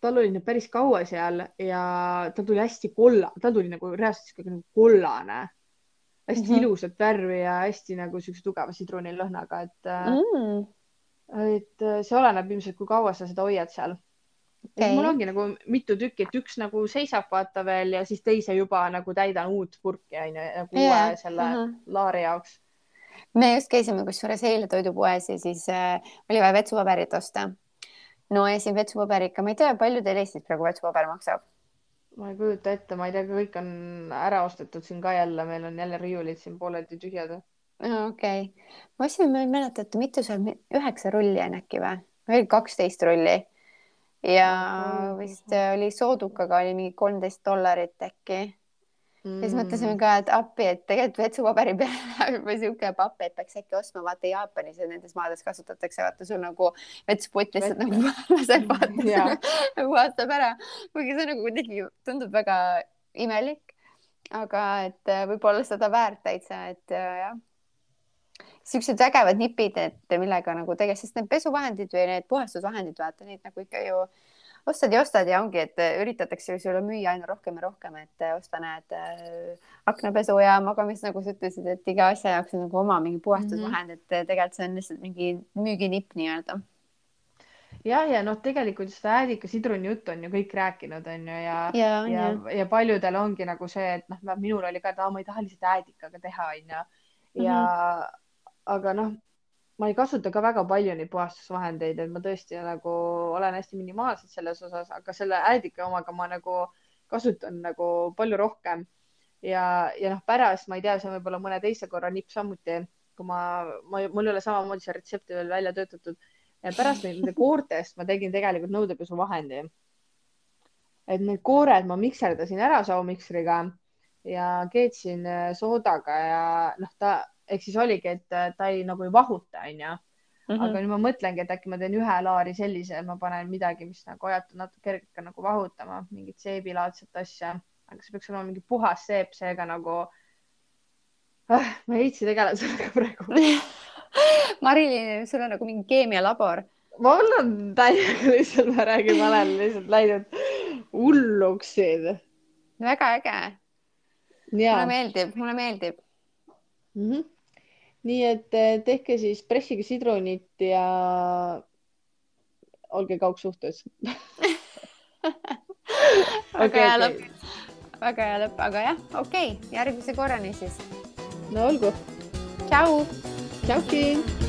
tal oli need päris kaua seal ja tal tuli hästi kolla, tal tuli nagu reaalselt sihuke nagu kollane, hästi mm -hmm. ilusat värvi ja hästi nagu siukse tugeva sidrunilõhnaga, et mm., et see oleneb ilmselt, kui kaua sa seda hoiad seal okay.. mul ongi nagu mitu tükki, et üks nagu seisab vaata veel ja siis teise juba nagu täidan uut purki onju, nagu yeah. uue selle uh -huh. laari jaoks me just käisime kusjuures eile toidupoes ja siis äh, oli vaja vetsupaberit osta no ja siin vetsupaber ikka, ma ei tea, palju teil Eestis praegu vetsupaber maksab? Ma ei kujuta ette, ma ei tea, kõik on ära ostetud siin ka jälle, meil on jälle riiulid siin pooleldi tühjad. okei okay., ma ostsin, ma ei mäleta, et mitu seal, üheksa rulli on äkki või, või kaksteist rulli ja vist oli soodukaga oli mingi kolmteist dollarit äkki mm.. ja siis mõtlesime ka, et appi, et tegelikult vetsupaberi peale läheb juba sihuke papp, et peaks äkki ostma, vaata Jaapanis ja nendes maades kasutatakse, vaata sul nagu vetsuputt lihtsalt nagu laseb vaata puhastab ära, kuigi see nagu kuidagi tundub väga imelik. aga et äh, võib-olla seda väärt täitsa, et äh, jah. Siuksed vägevad nipid, et millega nagu tegelikult, sest need pesuvahendid või need puhastusvahendid, vaata neid nagu ikka ju ostad ja ostad ja ongi, et üritatakse ju sulle müüa aina rohkem ja rohkem, et osta need äh, aknapesu ja magamis, nagu sa ütlesid, et iga asja jaoks on nagu oma mingi puhastusvahend mm, -hmm. et tegelikult see on lihtsalt mingi müüginipp nii-öelda jah, ja noh, tegelikult seda äädika sidruni juttu on ju kõik rääkinud, on ju, ja, ja, ja, ja, ja paljudel ongi nagu see, et noh, minul oli ka, et ma ei taha lihtsalt äädikaga teha, on ju. ja mm, -hmm. aga noh, ma ei kasuta ka väga palju neid puhastusvahendeid, et ma tõesti nagu olen hästi minimaalselt selles osas, aga selle äädika omaga ma nagu kasutan nagu palju rohkem. ja, ja noh, pärast ma ei tea, see on võib-olla mõne teise korra nipp samuti, kui ma, ma, mul ei ole samamoodi see retsepti veel välja töötatud. pärast nende koortest ma tegin tegelikult nõudepesuvahendi. et need koored ma mikserdasin ära saumikstriga ja keetsin soodaga ja noh, ta ehk siis oligi, et ta ei nagu ei vahuta, onju. mm, -hmm. aga nüüd ma mõtlengi, et äkki ma teen ühe laari sellise, ma panen midagi, mis nagu ajatab natuke kergelt nagu vahutama, mingit seebilaadset asja, aga see peaks olema mingi puhas seep, seega nagu ah,. ma ei viitsi tegeleda sellega praegu Marilyn, sul on nagu mingi keemialabor. mul on täiega lihtsalt, ma räägin, ma olen lihtsalt läinud hulluks siin. väga äge. mulle meeldib, mulle meeldib mm. -hmm. Nii et eh, tehke siis pressige sidrunit ja olge kaugsuhtes väga hea lõpp, väga hea lõpp, aga jah, okei okay., järgmise korrani siis no olgu. tšau. tšauki